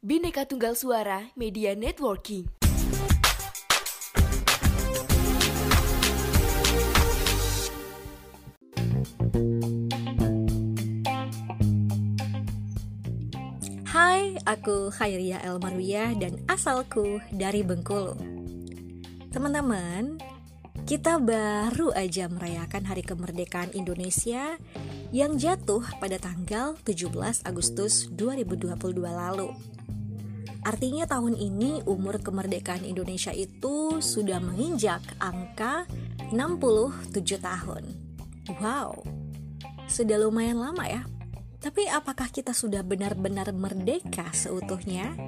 Bhinneka Tunggal Suara Media Networking. Hai, aku Khairia El Marwiyah dan asalku dari Bengkulu. Teman-teman, kita baru aja merayakan Hari Kemerdekaan Indonesia yang jatuh pada tanggal 17 Agustus 2022 lalu. Artinya tahun ini umur kemerdekaan Indonesia itu sudah menginjak angka 67 tahun. Wow, sudah lumayan lama ya. Tapi apakah kita sudah benar-benar merdeka seutuhnya?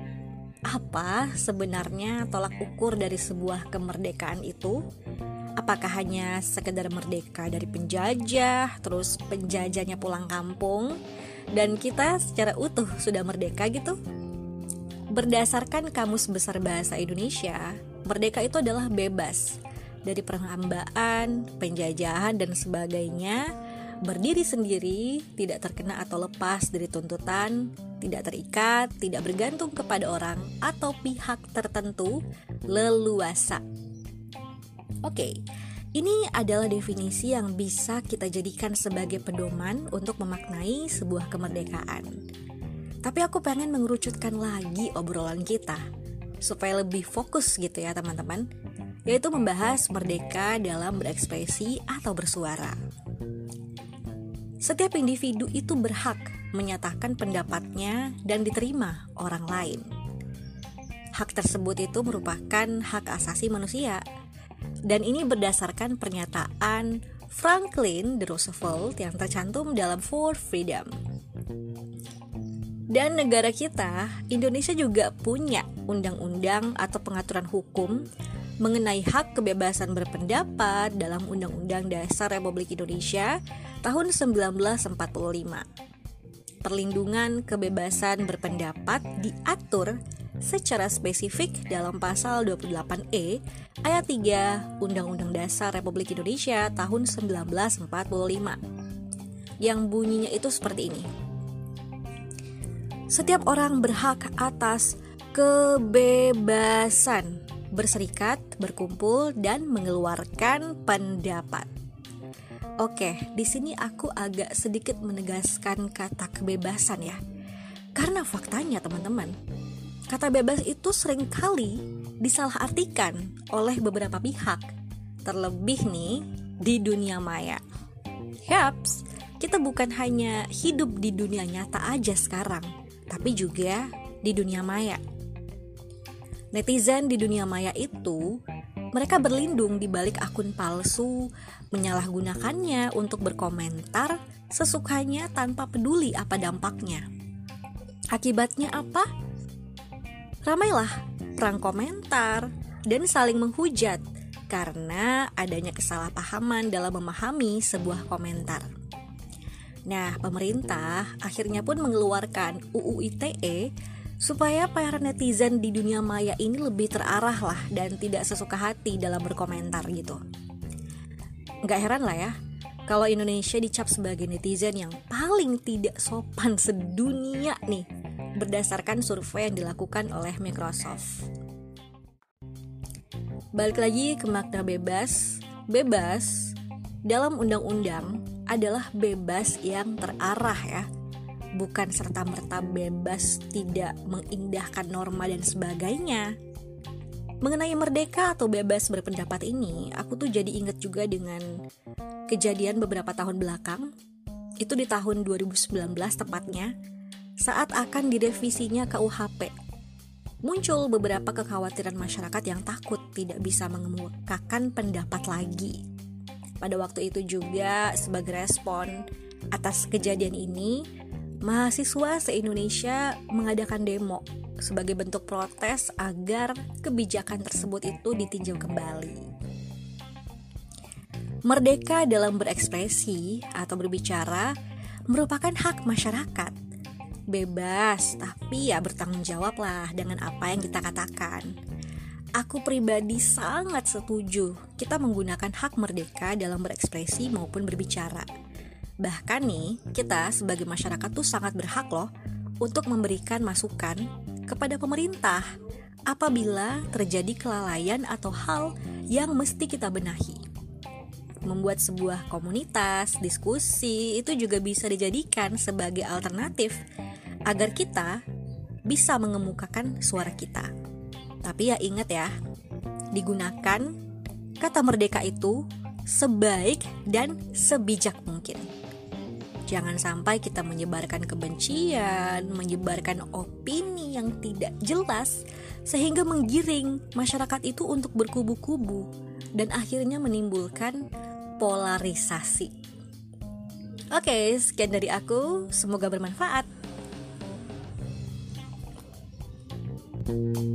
Apa sebenarnya tolak ukur dari sebuah kemerdekaan itu? Apakah hanya sekedar merdeka dari penjajah, terus penjajahnya pulang kampung, dan kita secara utuh sudah merdeka gitu? Berdasarkan Kamus Besar Bahasa Indonesia, merdeka itu adalah bebas dari perhambaan, penjajahan, dan sebagainya, berdiri sendiri, tidak terkena atau lepas dari tuntutan, tidak terikat, tidak bergantung kepada orang atau pihak tertentu, leluasa. Oke, ini adalah definisi yang bisa kita jadikan sebagai pedoman untuk memaknai sebuah kemerdekaan. Tapi aku pengen mengerucutkan lagi obrolan kita supaya lebih fokus gitu ya teman-teman yaitu membahas merdeka dalam berekspresi atau bersuara. Setiap individu itu berhak menyatakan pendapatnya dan diterima orang lain. Hak tersebut itu merupakan hak asasi manusia. Dan ini berdasarkan pernyataan Franklin D. Roosevelt yang tercantum dalam Four Freedom. Dan negara kita, Indonesia juga punya undang-undang atau pengaturan hukum mengenai hak kebebasan berpendapat dalam Undang-Undang Dasar Republik Indonesia tahun 1945. Perlindungan kebebasan berpendapat diatur secara spesifik dalam pasal 28E ayat 3 Undang-Undang Dasar Republik Indonesia tahun 1945 yang bunyinya itu seperti ini. Setiap orang berhak atas kebebasan berserikat, berkumpul, dan mengeluarkan pendapat. Oke, di sini aku agak sedikit menegaskan kata kebebasan ya. Karena faktanya teman-teman, kata bebas itu sering kali disalahartikan oleh beberapa pihak. Terlebih nih di dunia maya. Yaps, kita bukan hanya hidup di dunia nyata aja sekarang, tapi juga di dunia maya. Netizen di dunia maya itu mereka berlindung di balik akun palsu, menyalahgunakannya untuk berkomentar sesukanya tanpa peduli apa dampaknya. Akibatnya apa? Ramailah perang komentar dan saling menghujat karena adanya kesalahpahaman dalam memahami sebuah komentar. Nah, pemerintah akhirnya pun mengeluarkan UU ITE supaya para netizen di dunia maya ini lebih terarah lah dan tidak sesuka hati dalam berkomentar gitu. Gak heran lah ya, kalau Indonesia dicap sebagai netizen yang paling tidak sopan sedunia nih, berdasarkan survei yang dilakukan oleh Microsoft. Balik lagi ke makna bebas, bebas dalam undang-undang adalah bebas yang terarah ya. Bukan serta-merta bebas tidak mengindahkan norma dan sebagainya. Mengenai merdeka atau bebas berpendapat ini aku tuh jadi inget juga dengan kejadian beberapa tahun belakang. Itu di tahun 2019 tepatnya saat akan direvisinya KUHP muncul beberapa kekhawatiran masyarakat yang takut tidak bisa mengemukakan pendapat lagi pada waktu itu juga sebagai respon atas kejadian ini, mahasiswa se-Indonesia mengadakan demo sebagai bentuk protes agar kebijakan tersebut itu ditinjau kembali. Merdeka dalam berekspresi atau berbicara merupakan hak masyarakat. Bebas, tapi ya bertanggung jawab lah dengan apa yang kita katakan Aku pribadi sangat setuju kita menggunakan hak merdeka dalam berekspresi maupun berbicara. Bahkan nih, kita sebagai masyarakat tuh sangat berhak loh untuk memberikan masukan kepada pemerintah apabila terjadi kelalaian atau hal yang mesti kita benahi. Membuat sebuah komunitas, diskusi itu juga bisa dijadikan sebagai alternatif agar kita bisa mengemukakan suara kita. Tapi ya ingat ya, digunakan kata merdeka itu sebaik dan sebijak mungkin. Jangan sampai kita menyebarkan kebencian, menyebarkan opini yang tidak jelas, sehingga menggiring masyarakat itu untuk berkubu-kubu dan akhirnya menimbulkan polarisasi. Oke, sekian dari aku. Semoga bermanfaat. thank you